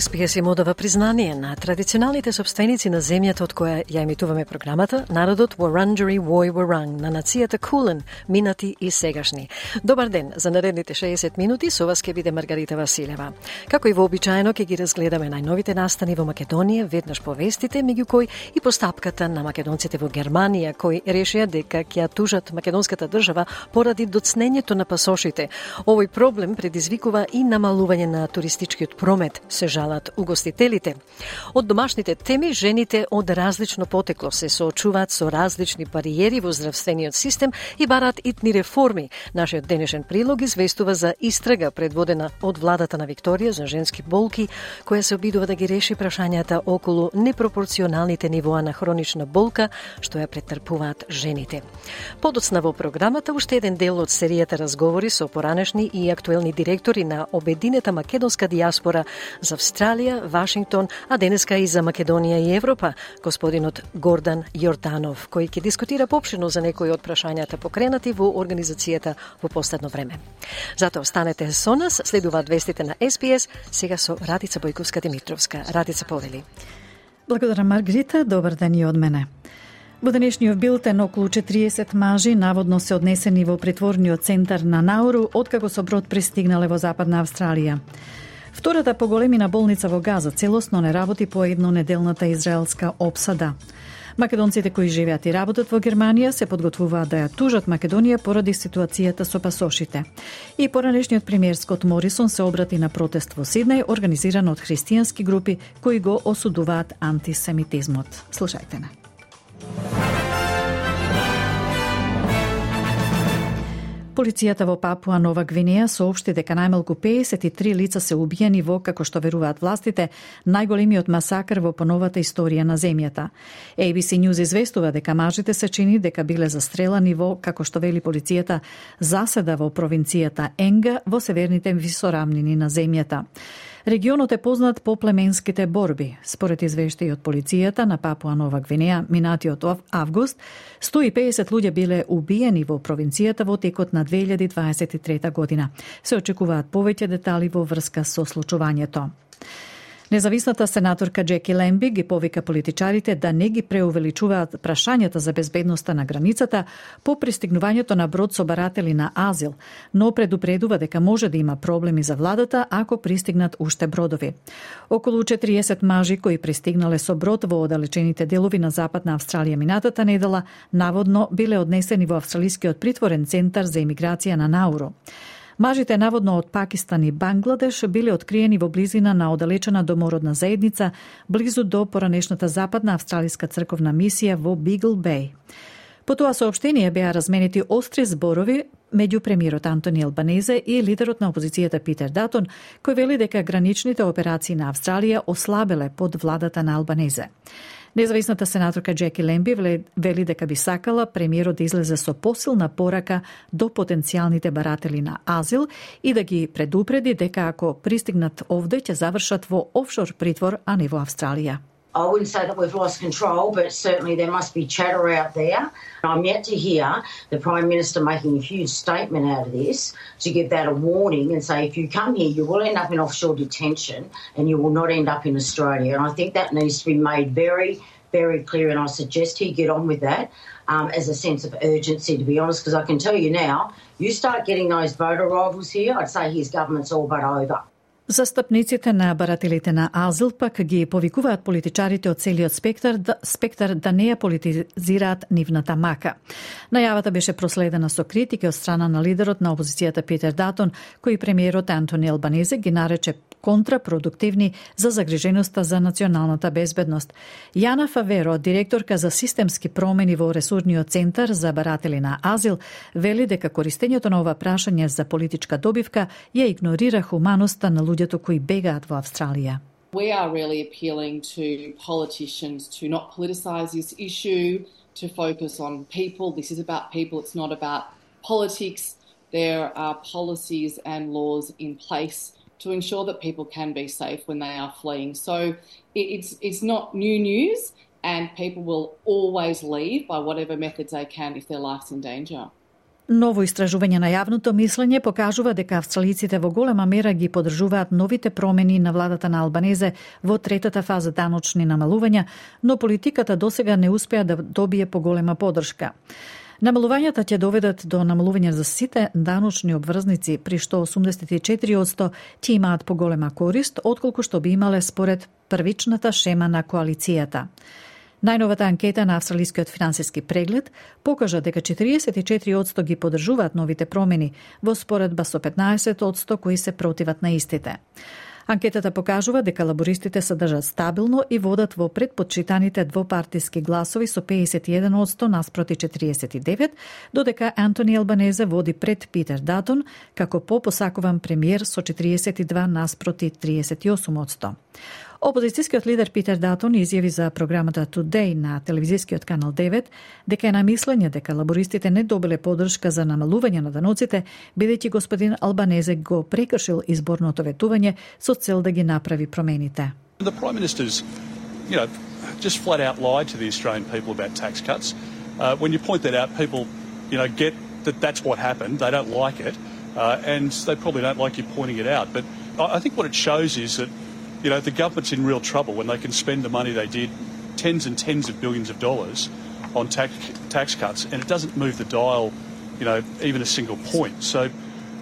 СПС им одава признание на традиционалните собственици на земјата од која ја емитуваме програмата, народот Варанджери Вој Варанг, на нацијата Кулен, минати и сегашни. Добар ден, за наредните 60 минути со вас ќе биде Маргарита Василева. Како и вообичаено ќе ги разгледаме најновите настани во Македонија, веднаш повестите, меѓу кои и постапката на македонците во Германија, кои решија дека ќе тужат македонската држава поради доцнењето на пасошите. Овој проблем предизвикува и намалување на туристичкиот промет, се жал жалат угостителите. Од домашните теми, жените од различно потекло се соочуваат со различни бариери во здравствениот систем и барат итни реформи. Нашиот денешен прилог известува за истрага предводена од владата на Викторија за женски болки, која се обидува да ги реши прашањата околу непропорционалните нивоа на хронична болка што ја претрпуваат жените. Подоцна во програмата уште еден дел од серијата разговори со поранешни и актуелни директори на обединета македонска диаспора за Австралија, Вашингтон, а денеска и за Македонија и Европа, господинот Гордан Јорданов, кој ќе дискутира попшено за некои од прашањата покренати во организацијата во последно време. Затоа останете со нас, следуваат вестите на СПС, сега со Радица Бојковска Димитровска. Радица повели. Благодарам Маргрита, добар ден и од мене. Во денешниот билтен околу 40 мажи наводно се однесени во притворниот центар на Науру откако со брод пристигнале во Западна Австралија. Втората поголемина болница во Газа целосно не работи по еднонеделната израелска обсада. Македонците кои живеат и работат во Германија се подготвуваат да ја тужат Македонија поради ситуацијата со пасошите. И поранешниот премиер Скот Морисон се обрати на протест во Сиднеј, организиран од христијански групи кои го осудуваат антисемитизмот. Слушајте на. Полицијата во Папуа Нова Гвинеја соопшти дека најмалку 53 лица се убиени во, како што веруваат властите, најголемиот масакр во поновата историја на земјата. ABC News известува дека мажите се чини дека биле застрелани во, како што вели полицијата, заседа во провинцијата Енга во северните висорамнини на земјата. Регионот е познат по племенските борби. Според извештаи од полицијата на Папуа Нова Гвинеја, минатиот август, 150 луѓе биле убиени во провинцијата во текот на 2023 година. Се очекуваат повеќе детали во врска со случувањето. Независната сенаторка Джеки Лемби ги повика политичарите да не ги преувеличуваат прашањата за безбедноста на границата по пристигнувањето на брод со баратели на азил, но предупредува дека може да има проблеми за владата ако пристигнат уште бродови. Околу 40 мажи кои пристигнале со брод во оддалечените делови на Западна Австралија минатата недела наводно биле однесени во австралискиот притворен центар за имиграција на Науро. Мажите наводно од Пакистан и Бангладеш биле откриени во близина на оддалечена домородна заедница близу до поранешната западна австралиска црковна мисија во Бигл Беј. По тоа соопштение беа разменети остри зборови меѓу премиерот Антони Албанезе и лидерот на опозицијата Питер Датон, кој вели дека граничните операции на Австралија ослабеле под владата на Албанезе. Независната сенаторка Джеки Лемби вели дека би сакала премиерот да излезе со посилна порака до потенцијалните баратели на азил и да ги предупреди дека ако пристигнат овде ќе завршат во офшор притвор, а не во Австралија. I wouldn't say that we've lost control, but certainly there must be chatter out there. I'm yet to hear the Prime Minister making a huge statement out of this to give that a warning and say if you come here, you will end up in offshore detention and you will not end up in Australia. And I think that needs to be made very, very clear. And I suggest he get on with that um, as a sense of urgency, to be honest, because I can tell you now, you start getting those voter arrivals here, I'd say his government's all but over. Застапниците на барателите на азил пак ги повикуваат политичарите од целиот спектар да, спектар да не ја политизираат нивната мака. Најавата беше проследена со критики од страна на лидерот на опозицијата Питер Датон, кој премиерот Антони Албанезе ги нарече контрапродуктивни за загриженоста за националната безбедност. Јана Фаверо, директорка за системски промени во Ресурниот центар за баратели на азил, вели дека користењето на ова прашање за политичка добивка ја игнорира хуманоста на луѓето кои бегаат во Австралија. We are really appealing to politicians to not politicise this issue, to focus on people. This is about people, it's not about politics. There are policies and laws in place to ensure that people can be safe when they are fleeing. So it's it's not new news, and people will always leave by whatever methods they can if their life's in danger. Ново истражување на јавното мислење покажува дека австралиците во голема мера ги поддржуваат новите промени на владата на Албанезе во третата фаза даночни намалувања, но политиката досега не успеа да добие поголема поддршка. Намалувањата ќе доведат до намалување за сите даночни обврзници, при што 84% ќе имаат поголема корист, отколку што би имале според првичната шема на коалицијата. Најновата анкета на Австралискиот финансиски преглед покажа дека 44% ги поддржуваат новите промени, во споредба со 15% кои се противат на истите. Анкетата покажува дека лабористите се држат стабилно и водат во предпочитаните двопартиски гласови со 51% наспроти 49, додека Антони Албанезе води пред Питер Датон како попосакуван премиер со 42 наспроти 38%. Опозицијскиот лидер Питер Датон изјави за програмата Today на телевизискиот канал 9 дека е на мислење дека лабористите не добиле поддршка за намалување на даноците, бидејќи господин Албанезе го прекршил изборното ветување со цел да ги направи промените. The Prime Minister's, you know, just flat out lied to the Australian people about tax cuts. Uh, when you point that out, people, you know, get that that's what happened. They don't like it, uh, and they probably don't like you pointing it out. But I think what it shows is that you know, the government's in real trouble when they can spend the money they did, tens and tens of billions of dollars, on tax, tax cuts, and it doesn't move the dial, you know, even a single point. So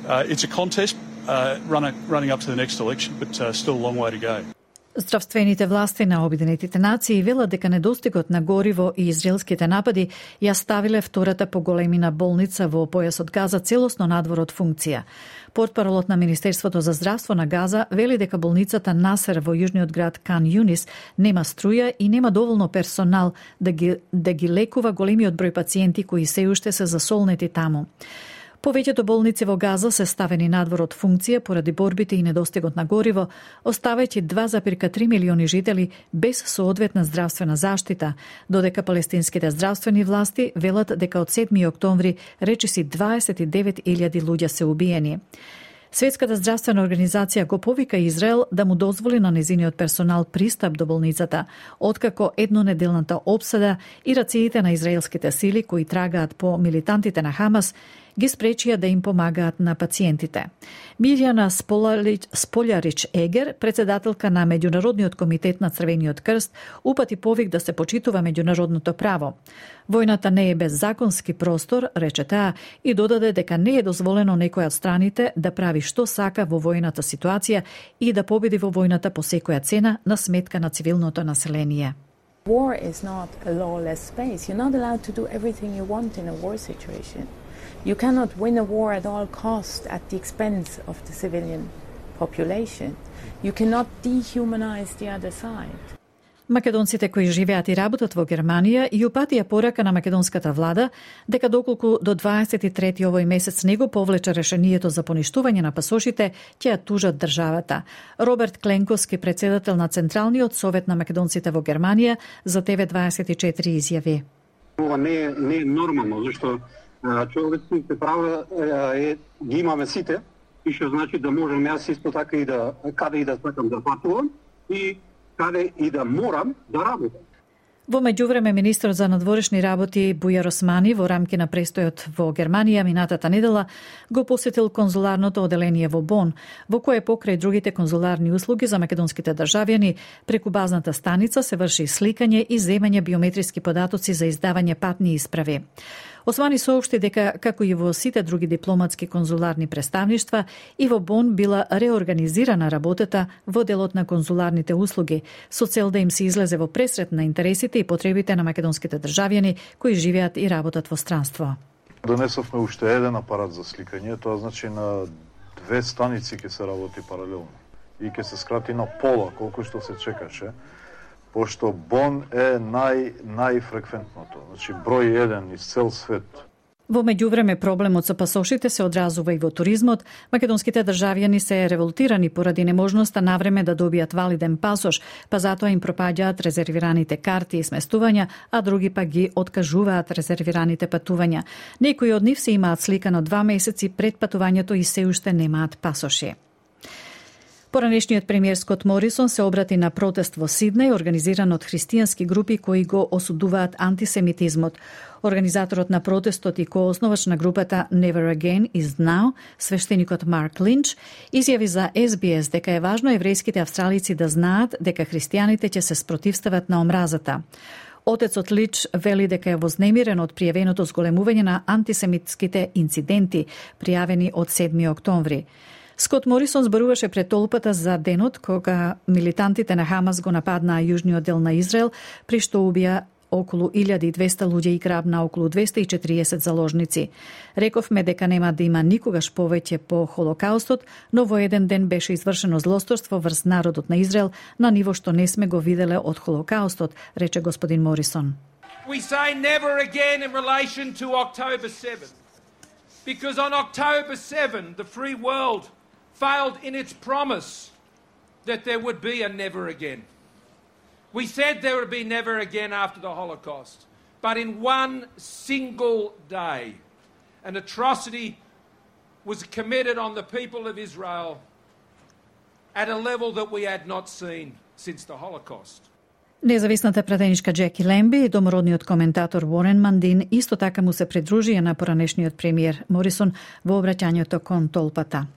uh, it's a contest uh, running, running up to the next election, but uh, still a long way to go. Здравствените власти на Обединетите нации велат дека недостигот на гориво и израелските напади ја ставиле втората по големина болница во појасот Газа целосно надвор од функција. Портпаролот на Министерството за здравство на Газа вели дека болницата Насер во јужниот град Кан Юнис нема струја и нема доволно персонал да ги, да ги лекува големиот број пациенти кои се уште се засолнети таму. Повеќето болници во Газа се ставени надвор од функција поради борбите и недостигот на гориво, оставајќи 2,3 милиони жители без соодветна здравствена заштита, додека палестинските здравствени власти велат дека од 7 октомври речиси 29.000 луѓе се убиени. Светската здравствена организација го повика Израел да му дозволи на незиниот персонал пристап до болницата, откако еднонеделната обсада и рациите на израелските сили кои трагаат по милитантите на Хамас ги спречија да им помагаат на пациентите. Мирјана Сполјарич Егер, председателка на Меѓународниот комитет на Црвениот крст, упати повик да се почитува меѓународното право. Војната не е без законски простор, рече таа, и додаде дека не е дозволено некоја од страните да прави што сака во војната ситуација и да победи во војната по секоја цена на сметка на цивилното население. War is not a lawless space. You're not allowed to do everything you want in a war situation. You cannot win a war at all costs at the expense of the civilian population. You cannot dehumanize the other side. Македонците кои живеат и работат во Германија и упатија порака на македонската влада дека доколку до 23 овој месец не го повлече решението за поништување на пасошите, ќе ја тужат државата. Роберт Кленковски, председател на Централниот совет на македонците во Германија, за ТВ24 изјави. Ова не е, не е нормално, зашто човечките права е, ги имаме сите, и што значи да можам јас исто така и да каде и да сакам да патувам и каде и да морам да работам. Во меѓувреме министрот за надворешни работи Бујар Османи во рамки на престојот во Германија минатата недела го посетил конзуларното оделение во Бон, во кое покрај другите конзуларни услуги за македонските државјани, преку базната станица се врши сликање и земање биометриски податоци за издавање патни исправи. Османи соопшти дека, како и во сите други дипломатски конзуларни представништва, и во Бон била реорганизирана работата во делот на конзуларните услуги, со цел да им се излезе во пресрет на интересите и потребите на македонските државјани кои живеат и работат во странство. Донесовме уште еден апарат за сликање, тоа значи на две станици ќе се работи паралелно и ќе се скрати на пола колку што се чекаше пошто Бон е нај најфреквентното, значи број 1 из цел свет. Во меѓувреме проблемот со пасошите се одразува и во туризмот. Македонските државјани се револтирани поради неможноста навреме да добијат валиден пасош, па затоа им пропаѓаат резервираните карти и сместувања, а други па ги откажуваат резервираните патувања. Некои од нив се имаат сликано два месеци пред патувањето и се уште немаат пасоши. Поранешниот премиер Скот Морисон се обрати на протест во Сиднеј, организиран од христијански групи кои го осудуваат антисемитизмот. Организаторот на протестот и коосновач на групата Never Again is Now, свештеникот Марк Линч, изјави за SBS дека е важно еврејските австралици да знаат дека христијаните ќе се спротивстават на омразата. Отецот Лич вели дека е вознемирен од пријавеното зголемување на антисемитските инциденти, пријавени од 7 октомври. Скот Морисон зборуваше пред толпата за денот кога милитантите на Хамас го нападнаа јужниот дел на Израел, при што убија околу 1200 луѓе и грабна околу 240 заложници. Рековме дека нема да има никогаш повеќе по Холокаустот, но во еден ден беше извршено злосторство врз народот на Израел на ниво што не сме го виделе од Холокаустот, рече господин Морисон. We say never again in relation to October 7. Because on October 7, the free world failed in its promise that there would be a never again. We said there would be never again after the Holocaust, but in one single day, an atrocity was committed on the people of Israel at a level that we had not seen since the Holocaust. Независната пратеничка Джеки Лемби и домородниот коментатор Уорен Мандин исто така му се придружија на поранешниот премиер Морисон во обраќањето кон толпата.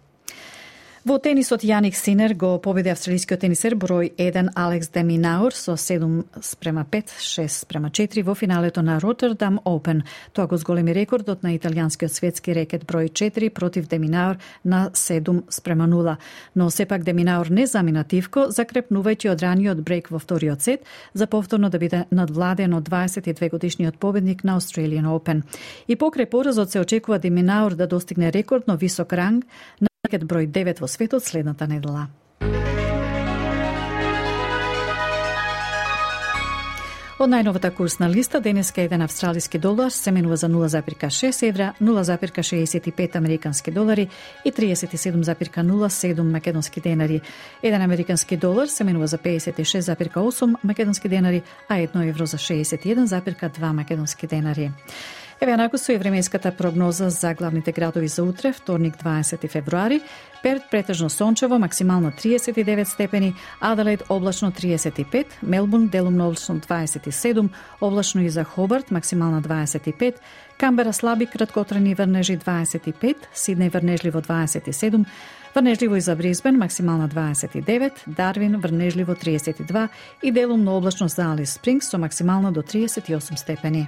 Во тенисот Јаник Синер го победи австралискиот тенисер број 1 Алекс Деминаур со 7 спрема 5, 6 спрема 4 во финалето на Роттердам Опен. Тоа го зголеми рекордот на италијанскиот светски рекет број 4 против Деминаур на 7 спрема 0. Но сепак Деминаур не замина тивко, закрепнувајќи од раниот брейк во вториот сет за повторно да биде надвладен од 22 годишниот победник на Australian Open. И покрај поразот се очекува Деминаур да достигне рекордно висок ранг на број 9 во светот следната недела. Од најновата курсна листа, денеска еден австралиски долар се менува за 0,6 евра, 0,65 американски долари и 37,07 македонски денари. Еден американски долар се менува за 56,8 македонски денари, а едно евро за 61,2 македонски денари. Еве онаку со и временската прогноза за главните градови за утре, вторник 20 февруари. Перт претежно сончево, максимално 39 степени, Аделаид облачно 35, Мелбурн делумно облачно 27, облачно и за Хобарт максимално 25, Камбера слаби краткотрени врнежи 25, Сиднеј врнежливо 27, Врнежливо и за Брисбен, максимално 29, Дарвин врнежливо 32 и делумно облачно за Алис Спрингс со максимално до 38 степени.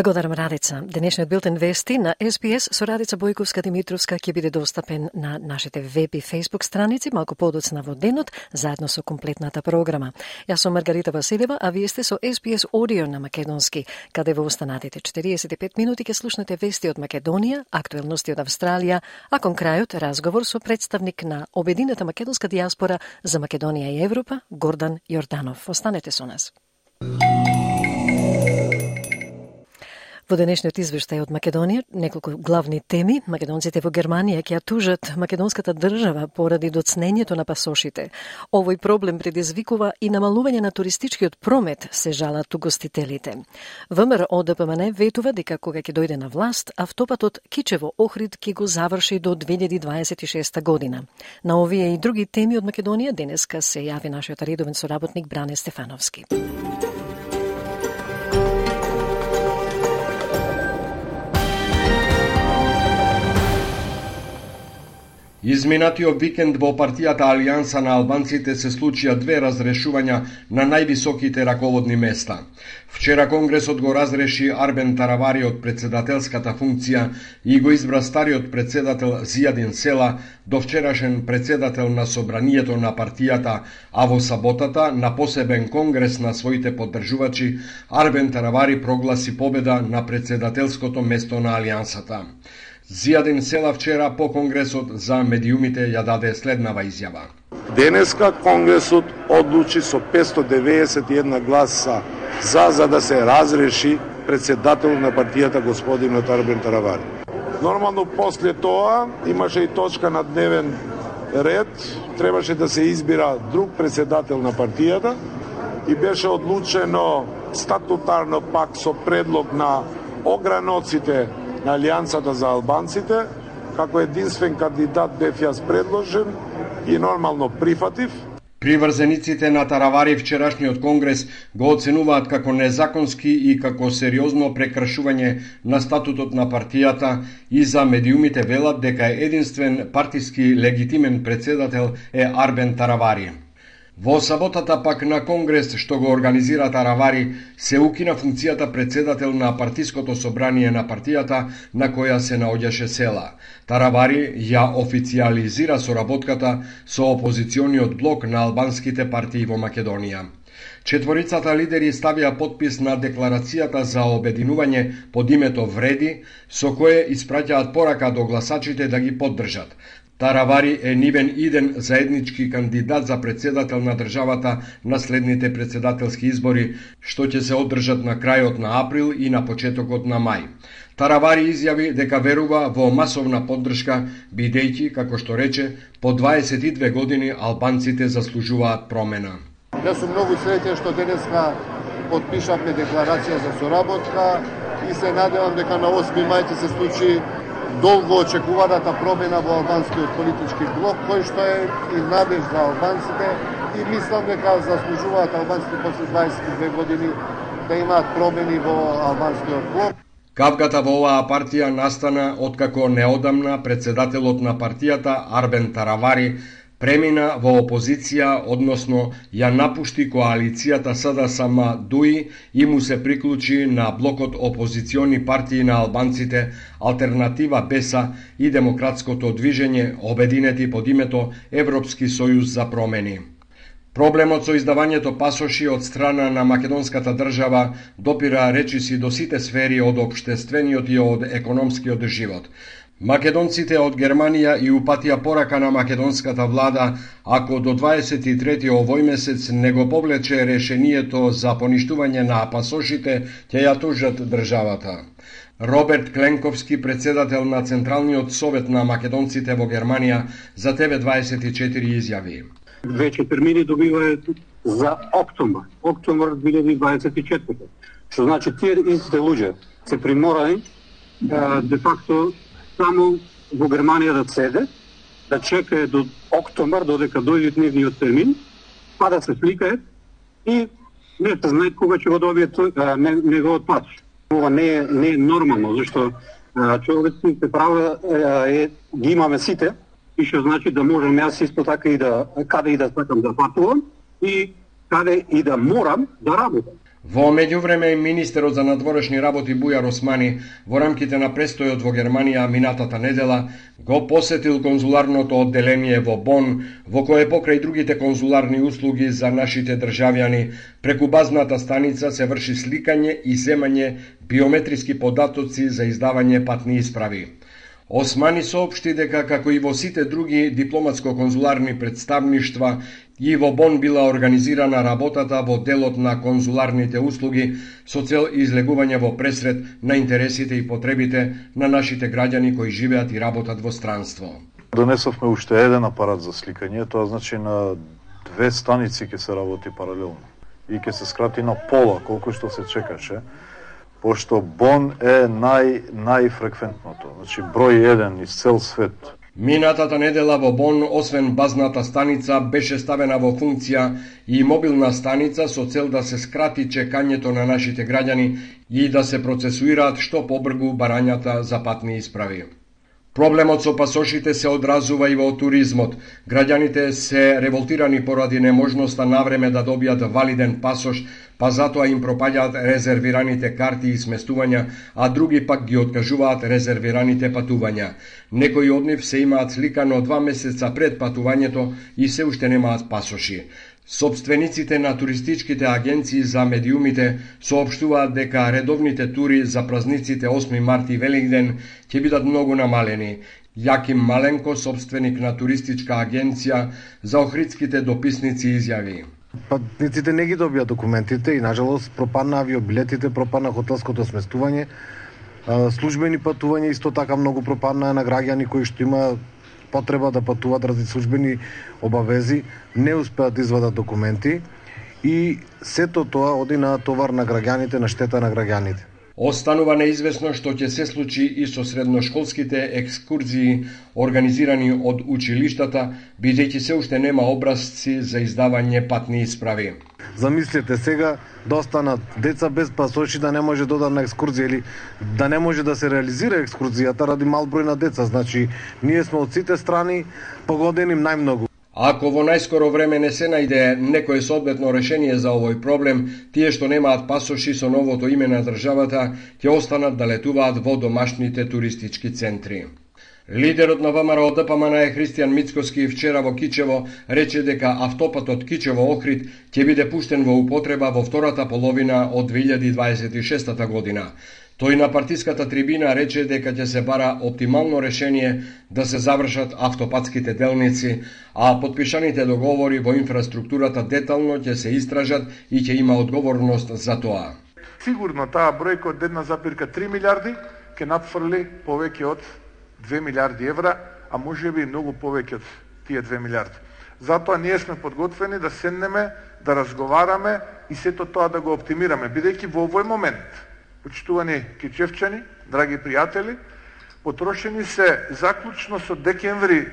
Благодарам Радица. Денешниот билтен вести на СПС со Радица Бојковска Димитровска ќе биде достапен на нашите веб и фейсбук страници малку подоцна во денот, заедно со комплетната програма. Јас сум Маргарита Василева, а вие сте со СПС Одио на Македонски, каде во останатите 45 минути ќе слушнете вести од Македонија, актуелности од Австралија, а кон крајот разговор со представник на Обединета македонска диаспора за Македонија и Европа, Гордан Јорданов. Останете со нас. Во денешниот извештај од Македонија, неколку главни теми, македонците во Германија ќе тужат македонската држава поради доцнењето на пасошите. Овој проблем предизвикува и намалување на туристичкиот промет, се жалат угостителите. ВМРО ДПМН ветува дека кога ќе дојде на власт, автопатот Кичево Охрид ќе го заврши до 2026 година. На овие и други теми од Македонија денеска се јави нашиот редовен соработник Бране Стефановски. Изминатиот викенд во партијата Алијанса на албанците се случија две разрешувања на највисоките раководни места. Вчера Конгресот го разреши Арбен Таравари од председателската функција и го избра стариот председател Зијадин Села до вчерашен председател на собранието на партијата, а во саботата на посебен конгрес на своите поддржувачи Арбен Таравари прогласи победа на председателското место на Алијансата. Зијадин Села вчера по Конгресот за медиумите ја даде следнава изјава. Денеска Конгресот одлучи со 591 гласа за за да се разреши председател на партијата господин Арбен Таравари. Нормално после тоа имаше и точка на дневен ред, требаше да се избира друг председател на партијата и беше одлучено статутарно пак со предлог на ограноците на Алијансата за албанците, како единствен кандидат бев јас предложен и нормално прифатив. Приврзениците на Таравари вчерашниот конгрес го оценуваат како незаконски и како сериозно прекршување на статутот на партијата и за медиумите велат дека единствен партиски легитимен председател е Арбен Таравари. Во саботата пак на Конгрес што го организира Таравари се укина функцијата председател на партиското собрание на партијата на која се наоѓаше села. Таравари ја официализира соработката со опозициониот блок на албанските партии во Македонија. Четворицата лидери ставија подпис на декларацијата за обединување под името Вреди, со кое испраќаат порака до гласачите да ги поддржат. Таравари е нивен иден заеднички кандидат за председател на државата на следните председателски избори, што ќе се одржат на крајот на април и на почетокот на мај. Таравари изјави дека верува во масовна поддршка, бидејќи, како што рече, по 22 години албанците заслужуваат промена. Јас сум многу среќен што денеска подпишавме декларација за соработка и се надевам дека на 8 мај ќе се случи долго очекуваната промена во албанскиот политички блок, кој што е и надеж за албанците и мислам дека заслужуваат албанците после 22 години да имаат промени во албанскиот блок. Кавката во оваа партија настана откако неодамна председателот на партијата Арбен Таравари премина во опозиција, односно ја напушти коалицијата СДСМ ДУИ и му се приклучи на блокот опозициони партии на албанците Алтернатива Беса и Демократското движење обединети под името Европски сојуз за промени. Проблемот со издавањето пасоши од страна на македонската држава допира речиси до сите сфери од обштествениот и од економскиот живот. Македонците од Германија и упатија порака на македонската влада ако до 23 овој месец не го повлече решението за поништување на пасошите, ќе ја тужат државата. Роберт Кленковски, председател на Централниот совет на македонците во Германија, за ТВ24 изјави. Веќе термини добиваат за октомбар, октомбар 2024. Што значи тие истите луѓе се приморани де факто само во Германија да седе, да чекае до октомбар, додека дојде нивниот термин, па да се сликаат и не се знае кога ќе го добие неговот патш. Ова не е, не е нормално, зашто човечните права е, ги имаме сите, и што значи да можам јас исто така и да каде и да сакам да патувам и каде и да морам да работам. Во меѓувреме, министерот за надворешни работи Бујар Османи во рамките на престојот во Германија минатата недела го посетил конзуларното одделение во Бон, во кое покрај другите конзуларни услуги за нашите државјани, преку базната станица се врши сликање и земање биометриски податоци за издавање патни исправи. Османи соопшти дека како и во сите други дипломатско-конзуларни представништва и во Бон била организирана работата во делот на конзуларните услуги со цел излегување во пресред на интересите и потребите на нашите граѓани кои живеат и работат во странство. Донесовме уште еден апарат за сликање, тоа значи на две станици ќе се работи паралелно и ќе се скрати на пола колку што се чекаше пошто Бон е нај најфреквентното, значи број еден из цел свет. Минатата недела во Бон, освен базната станица, беше ставена во функција и мобилна станица со цел да се скрати чекањето на нашите граѓани и да се процесуираат што побргу барањата за патни исправи. Проблемот со пасошите се одразува и во туризмот. Граѓаните се револтирани поради неможноста на време да добијат валиден пасош, па затоа им пропаѓаат резервираните карти и сместувања, а други пак ги откажуваат резервираните патувања. Некои од нив се имаат сликано два месеца пред патувањето и се уште немаат пасоши. Собствениците на туристичките агенции за медиумите соопштуваат дека редовните тури за празниците 8 март и Великден ќе бидат многу намалени. Јаким Маленко, собственик на туристичка агенција за охридските дописници изјави. Патниците не ги добија документите и нажалост пропадна авиобилетите, пропадна хотелското сместување, службени патувања исто така многу пропадна на граѓани кои што има потреба да патуваат ради службени обавези, не успеат да извадат документи и сето тоа оди на товар на граѓаните, на штета на граѓаните. Останува неизвестно што ќе се случи и со средношколските екскурзии организирани од училиштата, бидејќи се уште нема образци за издавање патни исправи. Замислете сега да останат деца без пасоши да не може да одат на екскурзија или да не може да се реализира екскурзијата ради мал број на деца. Значи, ние сме од сите страни погодени најмногу. Ако во најскоро време не се најде некое соодветно решение за овој проблем, тие што немаат пасоши со новото име на државата ќе останат да летуваат во домашните туристички центри. Лидерот на ВМРО ДПМН е Христијан Мицкоски вчера во Кичево рече дека автопатот Кичево-Охрид ќе биде пуштен во употреба во втората половина од 2026 година. Тој на партиската трибина рече дека ќе се бара оптимално решение да се завршат автопатските делници, а подпишаните договори во инфраструктурата детално ќе се истражат и ќе има одговорност за тоа. Сигурно таа бројка од 1,3 милиарди ќе надфрли повеќе од 2 милиарди евра, а може би многу повеќе од тие 2 милиарди. Затоа ние сме подготвени да седнеме, да разговараме и сето тоа да го оптимираме, бидејќи во овој момент, почитувани кичевчани, драги пријатели, потрошени се заклучно со декември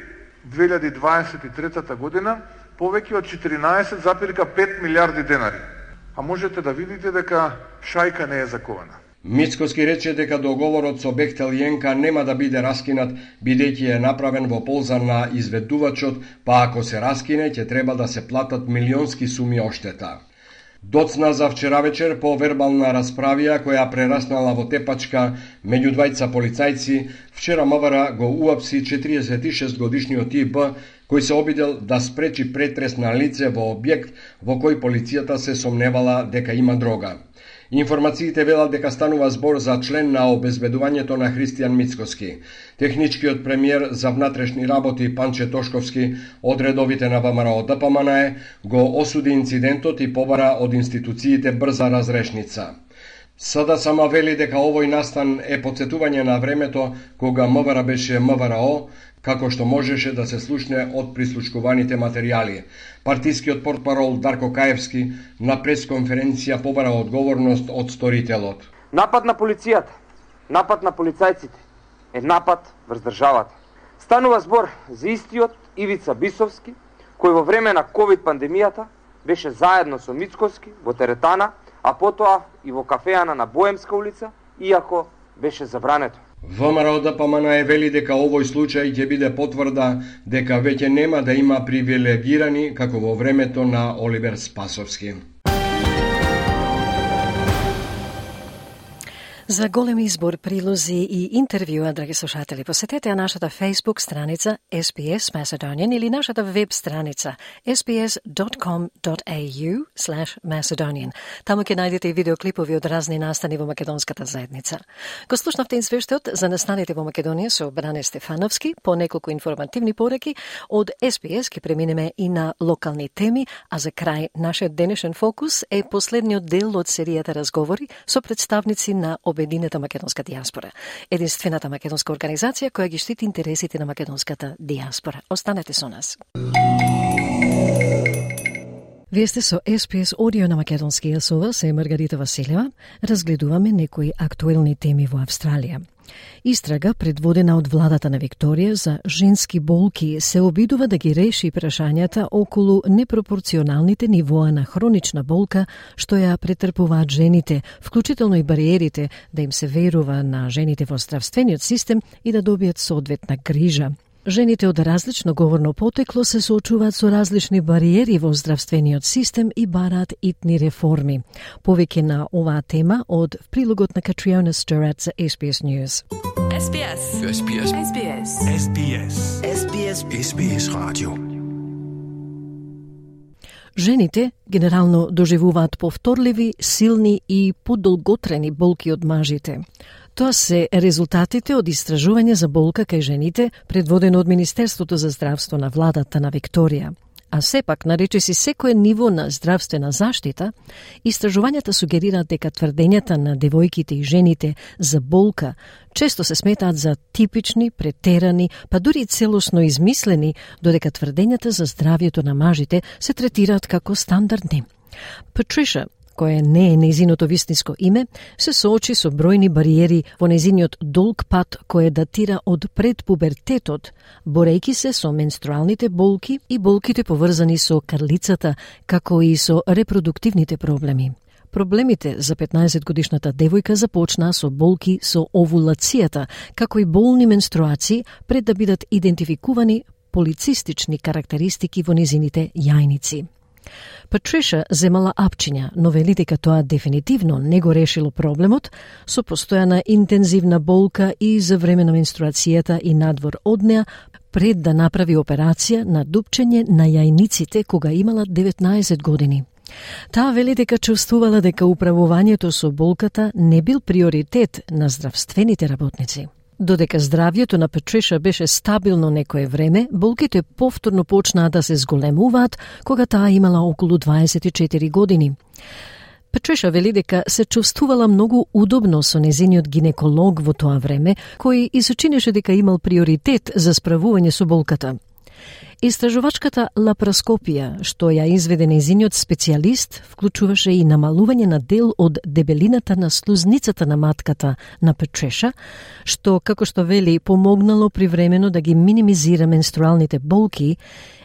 2023 година повеќе од 14,5 милиарди денари. А можете да видите дека шајка не е закована. Мицкоски рече дека договорот со Бехтел Јенка нема да биде раскинат, бидејќи е направен во полза на изведувачот, па ако се раскине, ќе треба да се платат милионски суми оштета. Доцна за вчера вечер по вербална расправија која прераснала во тепачка меѓу двајца полицајци, вчера МВР го уапси 46 годишниот ТИП кој се обидел да спречи претрес на лице во објект во кој полицијата се сомневала дека има дрога. Информациите велат дека станува збор за член на обезбедувањето на Христијан Мицкоски. Техничкиот премиер за внатрешни работи Панче Тошковски од редовите на ВМРО ДПМНЕ го осуди инцидентот и побара од институциите брза разрешница. Сада сама вели дека овој настан е подсетување на времето кога МВР беше МВРО, како што можеше да се слушне од прислушкуваните материјали. Партискиот портпарол Дарко Каевски на пресконференција побара одговорност од сторителот. Напад на полицијата, напад на полицајците е напад врз државата. Станува збор за истиот Ивица Бисовски, кој во време на ковид пандемијата беше заедно со Мицковски во теретана, а потоа и во кафеана на Боемска улица, иако беше забрането. ВМРО ДПМН да е вели дека овој случај ќе биде потврда дека веќе нема да има привилегирани како во времето на Оливер Спасовски. За голем избор, прилози и интервјуа, драги слушатели, посетете нашата Facebook страница SPS Macedonian или нашата веб страница sbs.com.au Macedonian. Таму ќе најдете и видеоклипови од разни настани во македонската заедница. Го слушнавте извештајот за настаните во Македонија со Бране Стефановски, по неколку информативни пореки од SPS ќе преминеме и на локални теми, а за крај нашиот денешен фокус е последниот дел од серијата разговори со представници на Обединета македонска диаспора, единствената македонска организација која ги штити интересите на македонската диаспора. Останете со нас. Вие сте со СПС Одио на Македонски јасова, се Маргарита Василева. Разгледуваме некои актуелни теми во Австралија. Истрага, предводена од владата на Викторија за женски болки, се обидува да ги реши прашањата околу непропорционалните нивоа на хронична болка што ја претрпуваат жените, вклучително и бариерите да им се верува на жените во здравствениот систем и да добијат соодветна грижа. Жените од различно говорно потекло се соочуваат со различни бариери во здравствениот систем и бараат итни реформи. Повеќе на оваа тема од прилогот на Катриона Стурат за SBS News. SBS. SBS. SBS. SBS. SBS. SBS Radio. Жените генерално доживуваат повторливи, силни и подолготрени болки од мажите. Тоа се резултатите од истражување за болка кај жените, предводено од Министерството за здравство на владата на Викторија. А сепак, нарече си секое ниво на здравствена заштита, истражувањата сугерираат дека тврдењата на девојките и жените за болка често се сметаат за типични, претерани, па дури и целосно измислени, додека тврдењата за здравието на мажите се третираат како стандардни. Патриша кое не е незиното вистинско име, се соочи со бројни бариери во незиниот долг пат кој датира од пред пубертетот, борејки се со менструалните болки и болките поврзани со карлицата, како и со репродуктивните проблеми. Проблемите за 15 годишната девојка започнаа со болки со овулацијата, како и болни менструации пред да бидат идентификувани полицистични карактеристики во низините јајници. Патриша земала апчиња, но вели дека тоа дефинитивно не го решило проблемот со постојана интензивна болка и за време на менструацијата и надвор од неа пред да направи операција на дупчење на јајниците кога имала 19 години. Таа вели дека чувствувала дека управувањето со болката не бил приоритет на здравствените работници. Додека здравјето на Петриша беше стабилно некое време, болките повторно почнаа да се зголемуваат кога таа имала околу 24 години. Петриша вели дека се чувствувала многу удобно со незиниот гинеколог во тоа време, кој и сочинеше дека имал приоритет за справување со болката. Истражувачката лапароскопија, што ја изведе незиниот специјалист, вклучуваше и намалување на дел од дебелината на слузницата на матката на Петреша, што, како што вели, помогнало привремено да ги минимизира менструалните болки,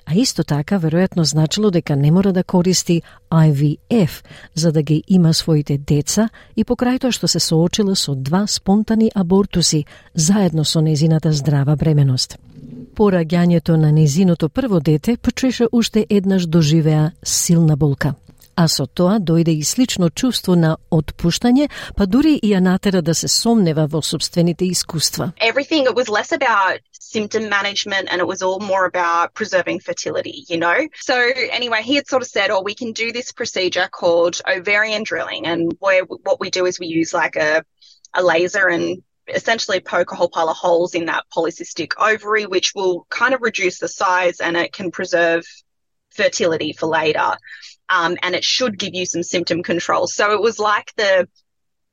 а исто така веројатно значило дека не мора да користи IVF за да ги има своите деца и покрај тоа што се соочила со два спонтани абортуси заедно со незината здрава бременост. По раѓањето на незиното прво дете, Патриша уште еднаш доживеа силна болка. А со тоа дојде и слично чувство на отпуштање, па дури и ја натера да се сомнева во собствените искуства. Everything it was less about symptom management and it was all more about preserving fertility, you know? So anyway, he had sort of said, oh, we can do this procedure called ovarian drilling. And where what we do is we use like a, a laser and essentially poke a whole pile of holes in that polycystic ovary, which will kind of reduce the size and it can preserve fertility for later. Um, and it should give you some symptom control. So it was like the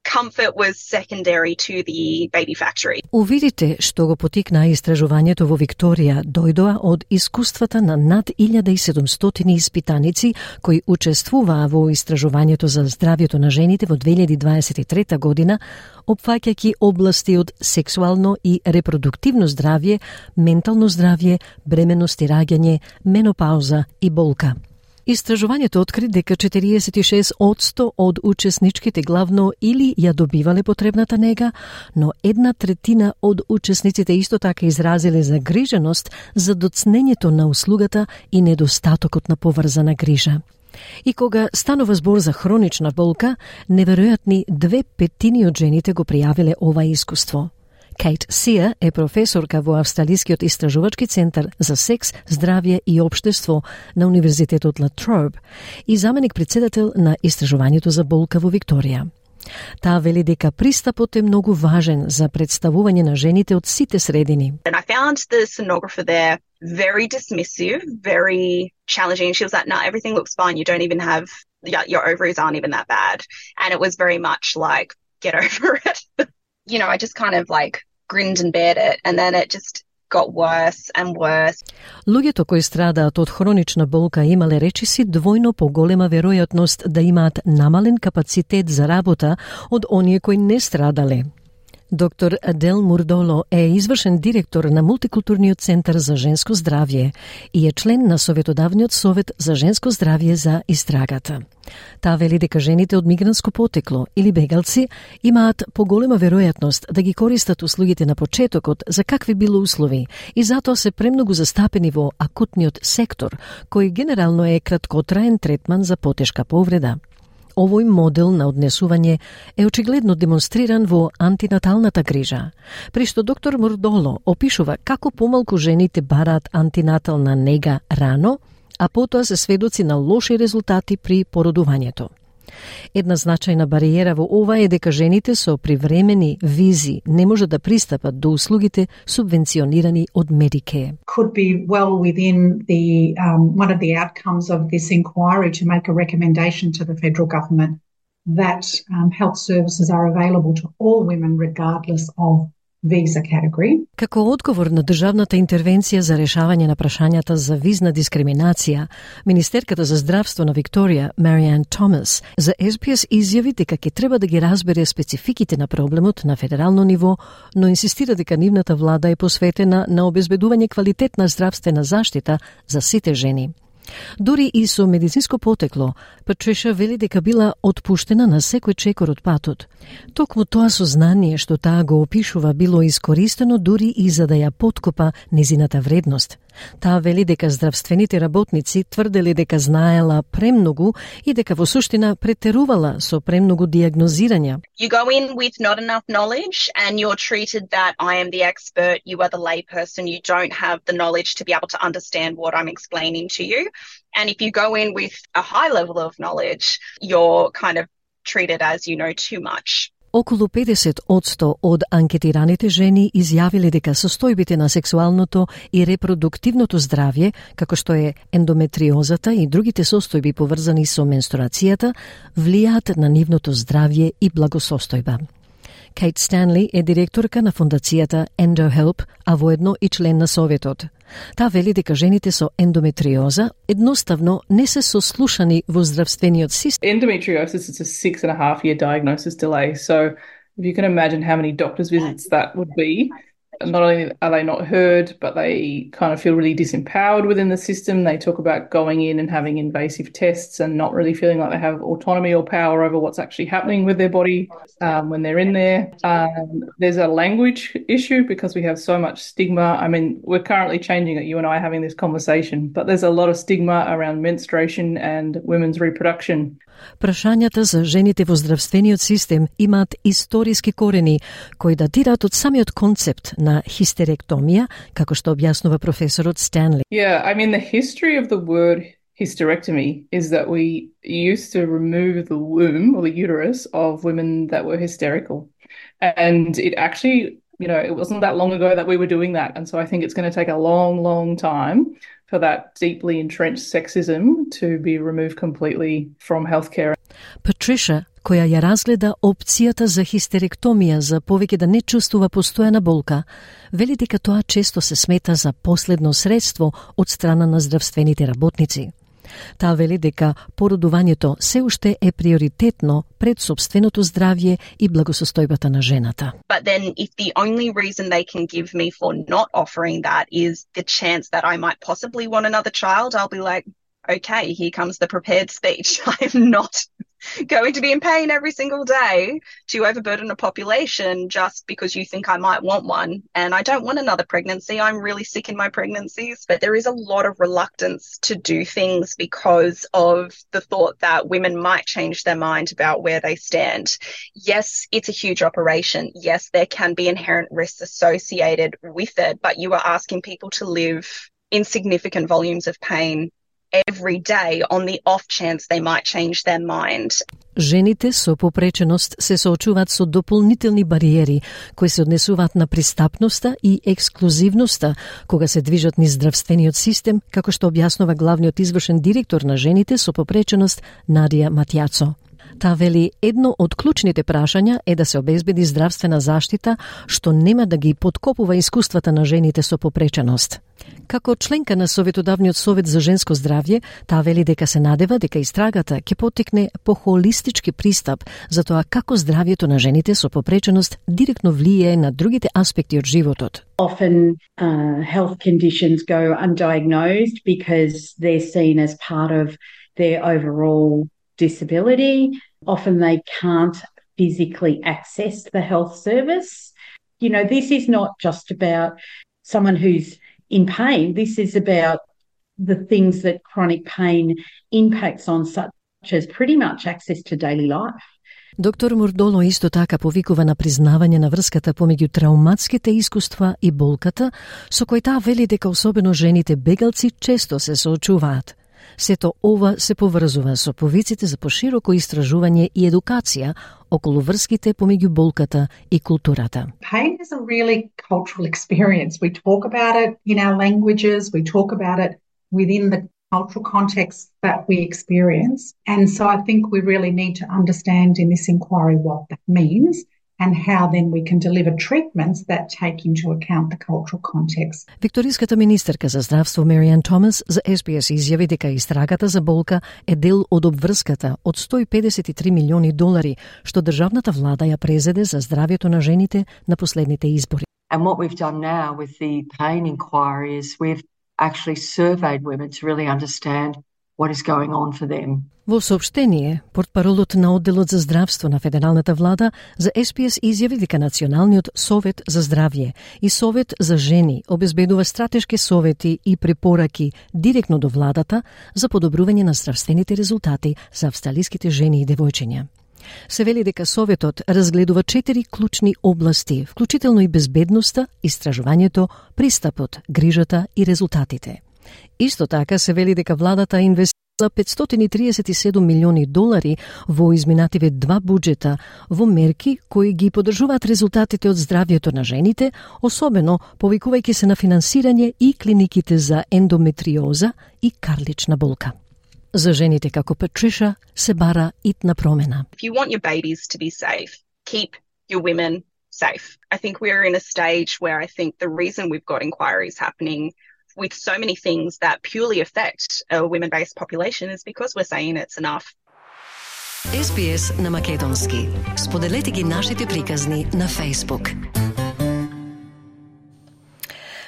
comfort was secondary to the baby factory. Увидите што го потикна истражувањето во Викторија дојдоа од искуствата на над 1700 испитаници кои учествуваа во истражувањето за здравјето на жените во 2023 година, опфаќајќи области од сексуално и репродуктивно здравје, ментално здравје, бременост и раѓање, менопауза и болка. Истражувањето откри дека 46% од учесничките главно или ја добивале потребната нега, но една третина од учесниците исто така изразиле загриженост за доцнењето на услугата и недостатокот на поврзана грижа. И кога станува збор за хронична болка, неверојатни две петини од жените го пријавиле ова искуство. Кейт Сија е професорка во Австралискиот истражувачки центар за секс, здравје и обштество на Универзитетот Латроб и заменик председател на истражувањето за болка во Викторија. Таа вели дека пристапот е многу важен за представување на жените од сите средини. And I found the sonographer there very dismissive, very challenging. She was like, no, nah, everything looks fine. You don't even have, your ovaries aren't even that bad. And it was very much like, get over it. you know, I just kind of like grinned and bared it. And then it just got worse and worse. Луѓето кои страдаат од хронична болка имале речиси двојно поголема веројатност да имаат намален капацитет за работа од оние кои не страдале. Доктор Адел Мурдоло е извршен директор на Мултикултурниот центар за женско здравје и е член на Советодавниот совет за женско здравје за истрагата. Таа вели дека жените од мигрантско потекло или бегалци имаат поголема веројатност да ги користат услугите на почетокот за какви било услови и затоа се премногу застапени во акутниот сектор, кој генерално е краткотраен третман за потешка повреда. Овој модел на однесување е очигледно демонстриран во антинаталната грижа, при што доктор Мурдоло опишува како помалку жените бараат антинатална нега рано, а потоа се сведоци на лоши резултати при породувањето. Една значајна бариера во ова е дека жените со привремени визи не може да пристапат до услугите субвенционирани од Medicare. Could be well within the um, one of the outcomes of this inquiry to make a recommendation to the federal government that um, health services are available to all women regardless of visa category. Како одговор на државната интервенција за решавање на прашањата за визна дискриминација, Министерката за здравство на Викторија, Мариан Томас, за СПС изјави дека ќе треба да ги разбере спецификите на проблемот на федерално ниво, но инсистира дека нивната влада е посветена на обезбедување квалитетна здравствена заштита за сите жени. Дури и со медицинско потекло, Патриша вели дека била отпуштена на секој чекор од патот. Токму тоа сознание што таа го опишува било искористено дури и за да ја подкопа незината вредност – Таа вели дека здравствените работници тврделе дека знаела премногу и дека во суштина претерувала со премногу диагнозирања. You go in with not enough knowledge and you're treated that I am the expert, you are the layperson, you don't have the knowledge to be able to understand what I'm explaining to you. And if you go in with a high level of knowledge, you're kind of treated as you know too much. Околу 50 одсто од анкетираните жени изјавиле дека состојбите на сексуалното и репродуктивното здравје, како што е ендометриозата и другите состојби поврзани со менструацијата, влијаат на нивното здравје и благосостојба. Кейт Станли е директорка на фондацијата EndoHelp, а воедно и член на советот. Та вели дека жените со ендометриоза едноставно не се сослушани во здравствениот систем. Endometriosis is a six and a half year diagnosis delay. So if you can imagine how many doctor's visits that would be, not only are they not heard, but they kind of feel really disempowered within the system. They talk about going in and having invasive tests and not really feeling like they have autonomy or power over what's actually happening with their body um, when they're in there. Um, there's a language issue because we have so much stigma. I mean, we're currently changing it, you and I having this conversation, but there's a lot of stigma around menstruation and women's reproduction. Прашањата за жените во здравствениот систем имаат историски корени кои датираат од самиот концепт на хистеректомија, како што објаснува професорот Станли. Yeah, I mean the history of the word hysterectomy is that we used to remove the womb or the uterus of women that were hysterical. And it actually, you know, it wasn't that long ago that we were doing that. And so I think it's going to take a long, long time for that deeply entrenched sexism to be removed completely from healthcare. Patricia, која ја разгледа опцијата за хистеректомија за повеќе да не чувствува постојана болка, вели дека тоа често се смета за последно средство од страна на здравствените работници. Таа вели дека породувањето се уште е приоритетно пред собственото здравје и благосостојбата на жената. But then if the only reason they can give me for not offering that is the chance that I might possibly want another child, I'll be like, okay, here comes the prepared speech. I'm not going to be in pain every single day to overburden a population just because you think I might want one. And I don't want another pregnancy. I'm really sick in my pregnancies. But there is a lot of reluctance to do things because of the thought that women might change their mind about where they stand. Yes, it's a huge operation. Yes, there can be inherent risks associated with it, but you are asking people to live in significant volumes of pain every day on the off chance they might change their mind. Жените со попреченост се соочуваат со дополнителни бариери кои се однесуваат на пристапноста и ексклузивноста кога се движат низ здравствениот систем, како што објаснува главниот извршен директор на жените со попреченост Надија Матјацо. Та вели едно од клучните прашања е да се обезбеди здравствена заштита што нема да ги подкопува искуствата на жените со попреченост. Како членка на Советодавниот совет за женско здравје, таа вели дека се надева дека истрагата ќе потекне по холистички пристап за тоа како здравјето на жените со попреченост директно влијае на другите аспекти од животот. Often uh, health conditions go undiagnosed because they're seen as part of their overall disability. Often they can't physically access the health service. You know, this is not just about someone who's in pain. This is about the things that chronic pain impacts on, such as pretty much access to daily life. Доктор Мурдоло исто така повикува на признавање на врската помеѓу трауматските искуства и болката, со кој таа вели дека особено жените бегалци често се соочуваат. Сето ова се поврзува со повиците за пошироко истражување и едукација околу врските помеѓу болката и културата. Pain is a really cultural experience. We talk about it in our languages, we talk about it within the cultural context that we experience. And so I think we really need to understand in this inquiry what that means and how then we can deliver treatments that take into account the cultural context. Викториската министерка за здравство Мариан Томас за SBS изјави дека истрагата за болка е дел од обврската од 153 милиони долари што државната влада ја презеде за здравјето на жените на последните избори. And what we've done now with the pain inquiry is we've actually surveyed women to really understand what is going on for them. Во сообштение, портпаролот на одделот за здравство на федералната влада за СПС изјави дека Националниот совет за здравје и Совет за жени обезбедува стратешки совети и препораки директно до владата за подобрување на здравствените резултати за австралиските жени и девојчиња. Се вели дека Советот разгледува четири клучни области, вклучително и безбедноста, истражувањето, пристапот, грижата и резултатите. Исто така се вели дека владата инвестира 537 милиони долари во изминативе два буџета во мерки кои ги подржуваат резултатите од здравјето на жените, особено повикувајќи се на финансирање и клиниките за ендометриоза и карлична болка. За жените како Патриша се бара итна промена. If you want your babies to be safe, keep your women safe. I think we're in a stage where I think the reason we've got inquiries happening with so many things that purely affect a women based population is because we're saying it's enough. SBS на Македонски. Споделете ги нашите приказни на Facebook.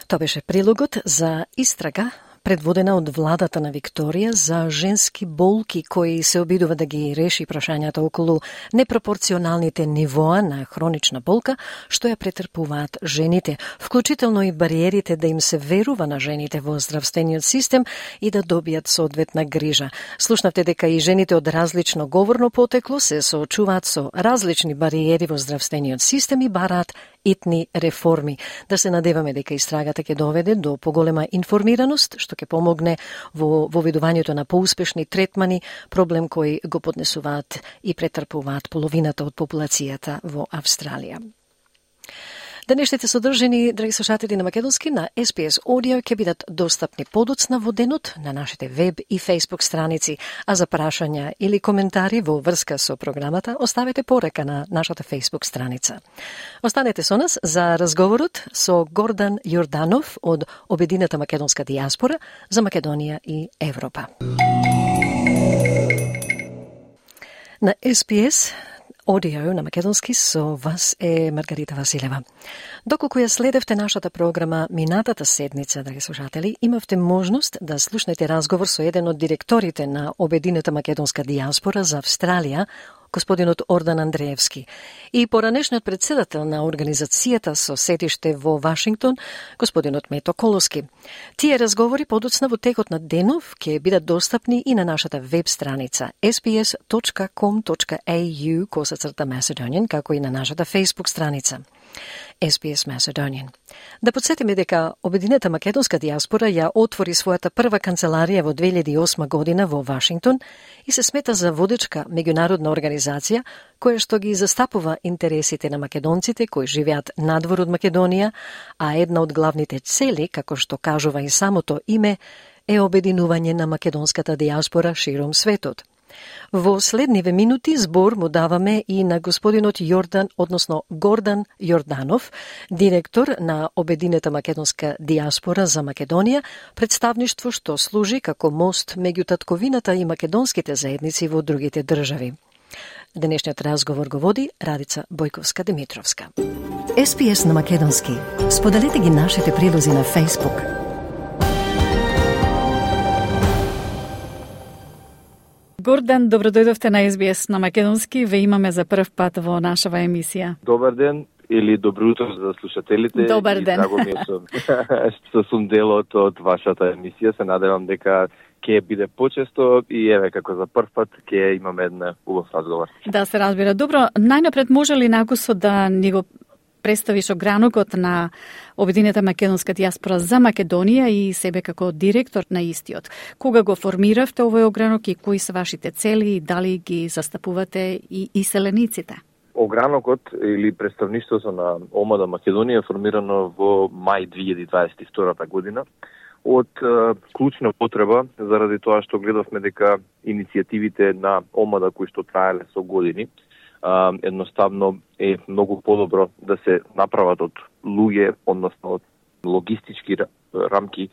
Тоа беше прилогот за истрага предводена од владата на Викторија за женски болки кои се обидува да ги реши прашањата околу непропорционалните нивоа на хронична болка што ја претрпуваат жените, вклучително и бариерите да им се верува на жените во здравствениот систем и да добијат соодветна грижа. Слушнавте дека и жените од различно говорно потекло се соочуваат со различни бариери во здравствениот систем и бараат итни реформи. Да се надеваме дека истрагата ќе доведе до поголема информираност, што ќе помогне во воведувањето на поуспешни третмани, проблем кој го поднесуваат и претрпуваат половината од популацијата во Австралија. Денешните содржини, драги слушатели на Македонски, на SPS Audio ќе бидат достапни подоцна во денот на нашите веб и Facebook страници, а за прашања или коментари во врска со програмата, оставете порека на нашата Facebook страница. Останете со нас за разговорот со Гордан Јорданов од Обедината македонска диаспора за Македонија и Европа. На SPS Одио на македонски со вас е Маргарита Василева. Доколку ја следевте нашата програма минатата седница, драги слушатели, имавте можност да слушнете разговор со еден од директорите на Обединета македонска диаспора за Австралија, господинот Ордан Андреевски, и поранешниот председател на организацијата со сетиште во Вашингтон, господинот Мето Колоски. Тие разговори подоцна во текот на денов ќе бидат достапни и на нашата веб страница sbs.com.au косацрта Macedonian, како и на нашата Facebook страница. SBS Macedonian. Да подсетиме дека Обединета македонска диаспора ја отвори својата прва канцеларија во 2008 година во Вашингтон и се смета за водечка меѓународна организација која што ги застапува интересите на македонците кои живеат надвор од Македонија, а една од главните цели, како што кажува и самото име, е обединување на македонската диаспора широм светот – Во следниве минути збор му даваме и на господинот Јордан, односно Гордан Јорданов, директор на Обединета македонска диаспора за Македонија, представништво што служи како мост меѓу татковината и македонските заедници во другите држави. Денешниот разговор го води Радица Бојковска Димитровска. СПС на Македонски. Споделете ги нашите прилози на Facebook. Гордан, добро дојдовте на СБС на Македонски. Ве имаме за прв пат во нашава емисија. Добар ден или добро утро за слушателите. Добар ден. Драго ми е што, што сум дел од, од вашата емисија. Се надевам дека ќе биде почесто и еве како за прв пат ќе имаме една убав разговор. Да се разбира. Добро, најнапред може ли накусо да ни го представиш огранокот на Обединета македонска диаспора за Македонија и себе како директор на истиот. Кога го формиравте овој огранок и кои се вашите цели и дали ги застапувате и иселениците? Огранокот или представништвото на ОМАДА Македонија е формирано во мај 2022 година од е, клучна потреба заради тоа што гледавме дека иницијативите на ОМАДА кои што траеле со години а, едноставно е многу подобро да се направат од луѓе, односно од логистички рамки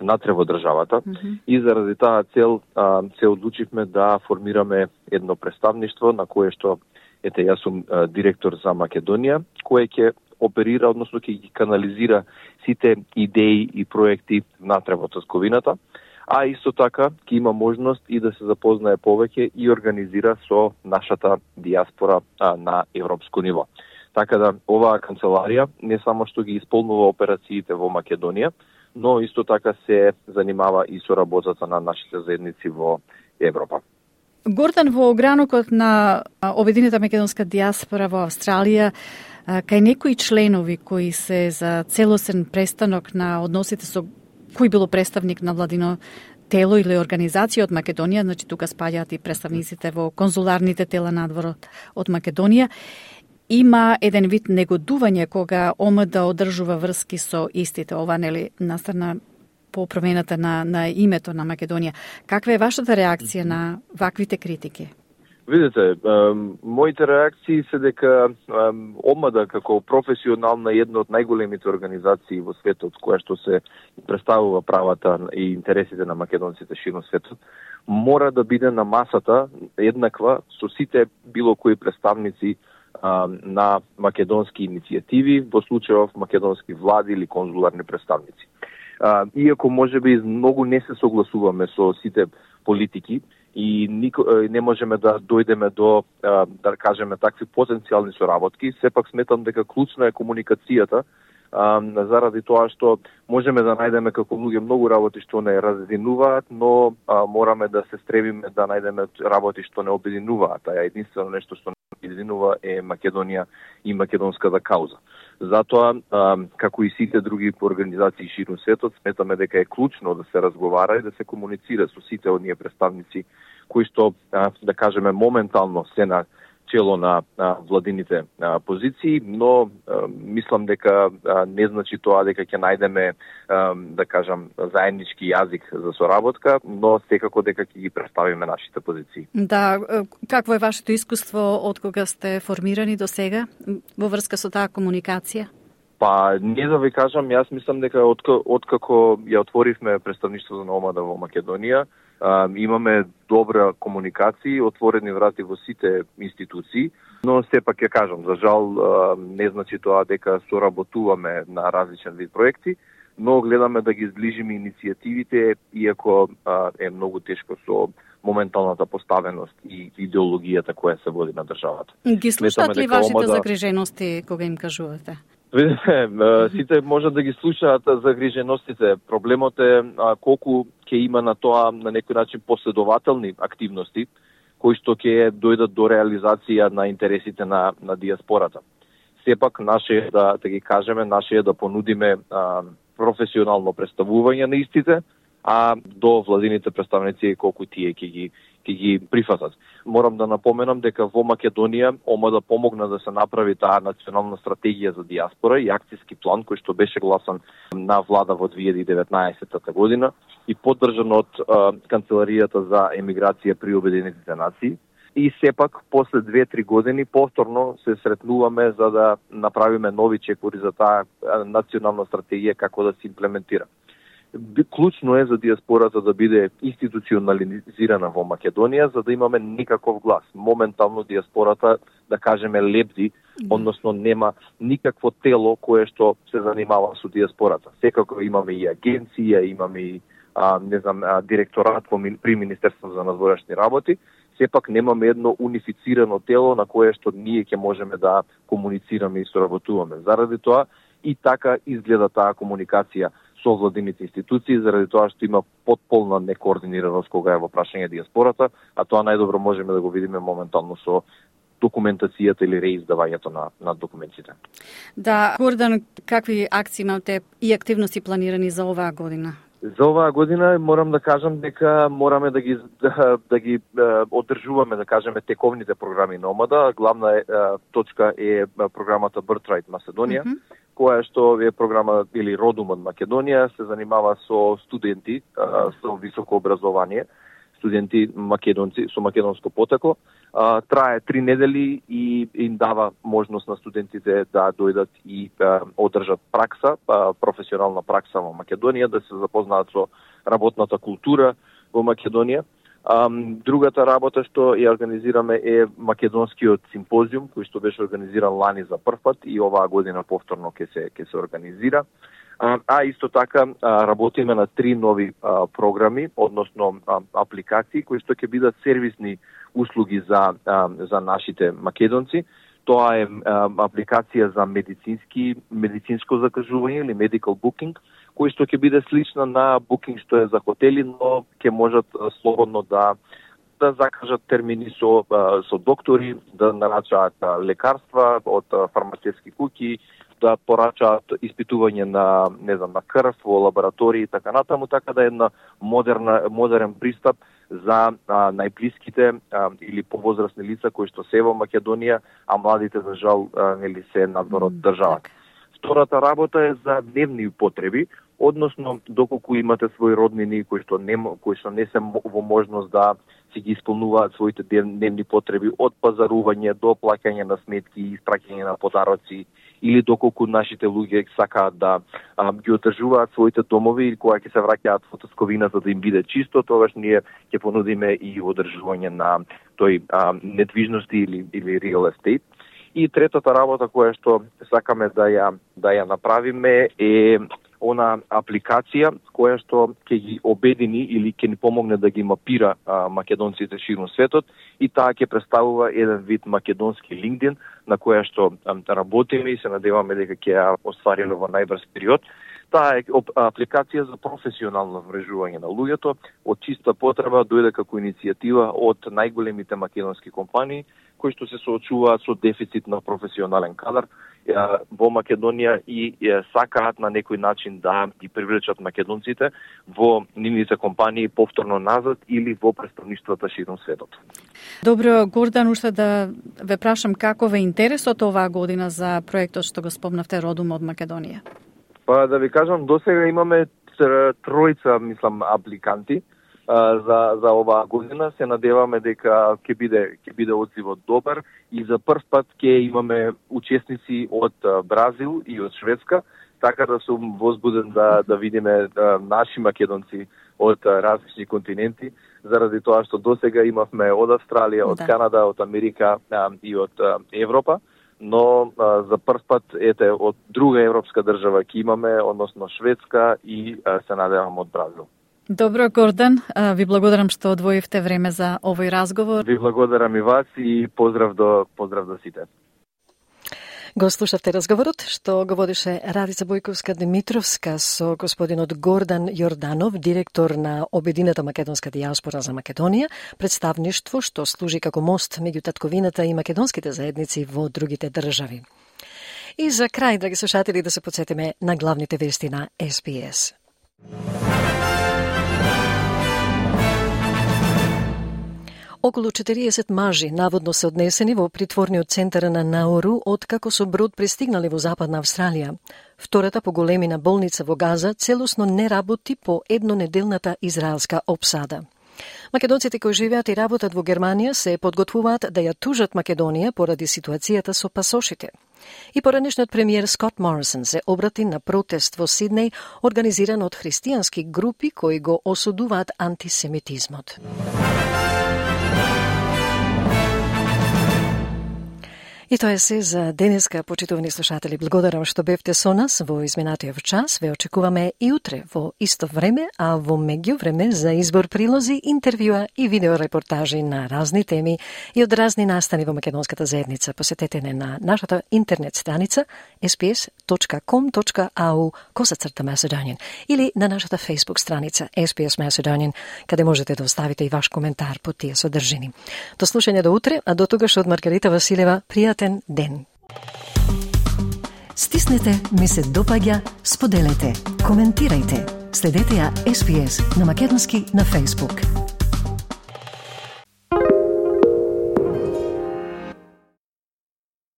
натре во државата mm -hmm. и заради таа цел а, се одлучивме да формираме едно представништво на кое што ете јас сум а, директор за Македонија, кое ќе оперира, односно ќе ги канализира сите идеи и проекти натре во Цосковината а исто така ќе има можност и да се запознае повеќе и организира со нашата диаспора а, на европско ниво. Така да оваа канцеларија не само што ги исполнува операциите во Македонија, но исто така се занимава и со работата на нашите заедници во Европа. Гордан, во огранокот на Обединета македонска диаспора во Австралија, кај некои членови кои се за целосен престанок на односите со кој било представник на владино тело или организација од Македонија, значи тука спаѓаат и представниците во конзуларните тела надворот од Македонија, има еден вид негодување кога ОМД одржува врски со истите, ова нели настрана по промената на, на името на Македонија. Каква е вашата реакција на ваквите критики? Видете, моите реакции се дека омада како професионална една од најголемите организации во светот која што се представува правата и интересите на македонците ширно светот, мора да биде на масата еднаква со сите било кои представници на македонски иницијативи, во случајов македонски влади или конзуларни представници. Иако може би многу не се согласуваме со сите политики, и нико, не можеме да дојдеме до, да кажеме, такви потенцијални соработки, сепак сметам дека клучна е комуникацијата, заради тоа што можеме да најдеме како луѓе многу работи што не разединуваат, но мораме да се стребиме да најдеме работи што не обединуваат, а единствено нешто што не обединува е Македонија и македонската кауза. Затоа, а, како и сите други организации ширум светот, сметаме дека е клучно да се разговара и да се комуницира со сите оние представници кои што, а, да кажеме, моментално се на чело на а, владините а, позиции, но а, мислам дека а, не значи тоа дека ќе најдеме а, да кажам заеднички јазик за соработка, но секако дека ќе ги представиме нашите позиции. Да, какво е вашето искуство од кога сте формирани до сега во врска со таа комуникација? Па, не да ви кажам, јас мислам дека откако ја отворивме представништвото на ОМАДА во Македонија, а, имаме добра комуникација, отворени врати во сите институции, но сепак ќе кажам, за жал а, не значи тоа дека соработуваме на различен вид проекти, но гледаме да ги зближиме иницијативите, иако а, е многу тешко со моменталната поставеност и идеологијата која се води на државата. Ги слушаат ли вашите омада... загрижености кога им кажувате? Видите, сите можат да ги слушаат загриженостите. Проблемот е колку ќе има на тоа на некој начин последователни активности кои што ќе дојдат до реализација на интересите на, на диаспората. Сепак, наше е да, да ги кажеме, наше е да понудиме а, професионално представување на истите, а до владините представници колку тие ќе ги ќе ги прифатат. Морам да напоменам дека во Македонија ома да помогна да се направи таа национална стратегија за диаспора и акцијски план кој што беше гласан на влада во 2019 година и поддржан од Канцеларијата за емиграција при Обединетите нации. И сепак, после 2-3 години, повторно се сретнуваме за да направиме нови чекори за таа национална стратегија како да се имплементира клучно е за диаспората да биде институционализирана во Македонија за да имаме никаков глас. Моментално диаспората, да кажеме, лепди, односно нема никакво тело кое што се занимава со диаспората. Секако имаме и агенција, имаме и а, не знам, а, директорат во, при Министерство за надворешни работи, сепак немаме едно унифицирано тело на кое што ние ќе можеме да комуницираме и соработуваме. Заради тоа и така изгледа таа комуникација со владините институции заради тоа што има потполна некоординираност кога е во прашање диаспората, а тоа најдобро можеме да го видиме моментално со документацијата или реиздавањето на, на документите. Да, Гордан, какви акции имате и активности планирани за оваа година? За оваа година морам да кажам дека мораме да ги да, да ги одржуваме да кажеме тековните програми на ОМАДА. Главна е, точка е програмата Birthright Macedonија, mm -hmm која што е програма или Родум од Македонија се занимава со студенти а, со високо образование, студенти македонци со македонско потекло. А, трае три недели и им дава можност на студентите да дојдат и а, одржат пракса, а, професионална пракса во Македонија, да се запознаат со работната култура во Македонија. Другата работа што ја организираме е македонскиот симпозиум кој што беше организиран лани за прв пат и оваа година повторно ќе се ќе се организира. А, а исто така а, работиме на три нови а, програми, односно а, апликации кои што ќе бидат сервисни услуги за а, за нашите македонци. Тоа е а, апликација за медицински медицинско закажување или medical booking кој што ќе биде слична на booking што е за хотели, но ќе можат слободно да да закажат термини со со доктори, да нарачаат лекарства од фармацевски куќи, да порачаат испитување на не знам на крв во лаборатории и така натаму, така да е една модерна модерен пристап за а, најблиските а, или повозрастни лица кои што се во Македонија, а младите за жал а, нели се надвор од државата. Втората работа е за дневни употреби, односно доколку имате своји роднини кои што не кои што не се во можност да си ги исполнуваат своите дневни потреби од пазарување до плаќање на сметки и испраќање на подароци или доколку нашите луѓе сакаат да а, ги одржуваат своите домови или кога ќе се враќаат во тосковината да им биде чисто, тогаш ние ќе понудиме и одржување на тој а, недвижности или или real estate. И третата работа која што сакаме да ја да ја направиме е она апликација која што ќе ги обедини или ќе ни помогне да ги мапира а, македонците ширум светот и таа ќе представува еден вид македонски LinkedIn на која што а, работиме и се надеваме дека ќе ја оствариме во најбрз период. Таа е апликација за професионално врежување на луѓето, од чиста потреба дојде како иницијатива од најголемите македонски компании кои што се соочуваат со дефицит на професионален кадар во Македонија и сакаат на некој начин да ги привлечат македонците во нивните компании повторно назад или во представништвата широм светот. Добро, Гордан, уште да ве прашам како ве интересот оваа година за проектот што го спомнавте Родум од Македонија? Па да ви кажам, досега имаме тројца, мислам, апликанти за за оваа година. Се надеваме дека ќе биде ќе биде одзивот добар и за прв пат ќе имаме учесници од Бразил и од Шведска, така да сум возбуден да да видиме да, наши македонци од различни континенти, заради тоа што досега имавме од Австралија, од да. Канада, од Америка и од Европа но а, за прв пат ете од друга европска држава ќе имаме, односно Шведска и а, се надевам од Бразил. Добро, Гордан. Ви благодарам што одвоивте време за овој разговор. Ви благодарам и вас и поздрав до поздрав до сите. Го слушавте разговорот што го водише Радица Бојковска Димитровска со господинот Гордан Јорданов, директор на Обединета македонска диаспора за Македонија, представништво што служи како мост меѓу татковината и македонските заедници во другите држави. И за крај, драги слушатели, да се подсетиме на главните вести на СПС. Околу 40 мажи наводно се однесени во притворниот центар на Науру откако со брод пристигнале во Западна Австралија. Втората по големина болница во Газа целосно не работи по еднонеделната израелска обсада. Македонците кои живеат и работат во Германија се подготвуваат да ја тужат Македонија поради ситуацијата со пасошите. И поранешниот премиер Скот Морисон се обрати на протест во Сиднеј организиран од христијански групи кои го осудуваат антисемитизмот. И тоа е се за денеска, почитувани слушатели. Благодарам што бевте со нас во изминатиот час. Ве очекуваме и утре во исто време, а во меѓу време за избор прилози, интервјуа и видеорепортажи на разни теми и од разни настани во македонската заедница. Посетете не на нашата интернет страница sps.com.au косацрта Macedonian или на нашата Facebook страница SPS Macedonian, каде можете да оставите и ваш коментар по тие содржини. До слушање до утре, а до тогаш од Маргарита Василева, пријател пријатен ден. Стиснете, ми се допаѓа, споделете, коментирајте. Следете ја SPS на Македонски на Facebook.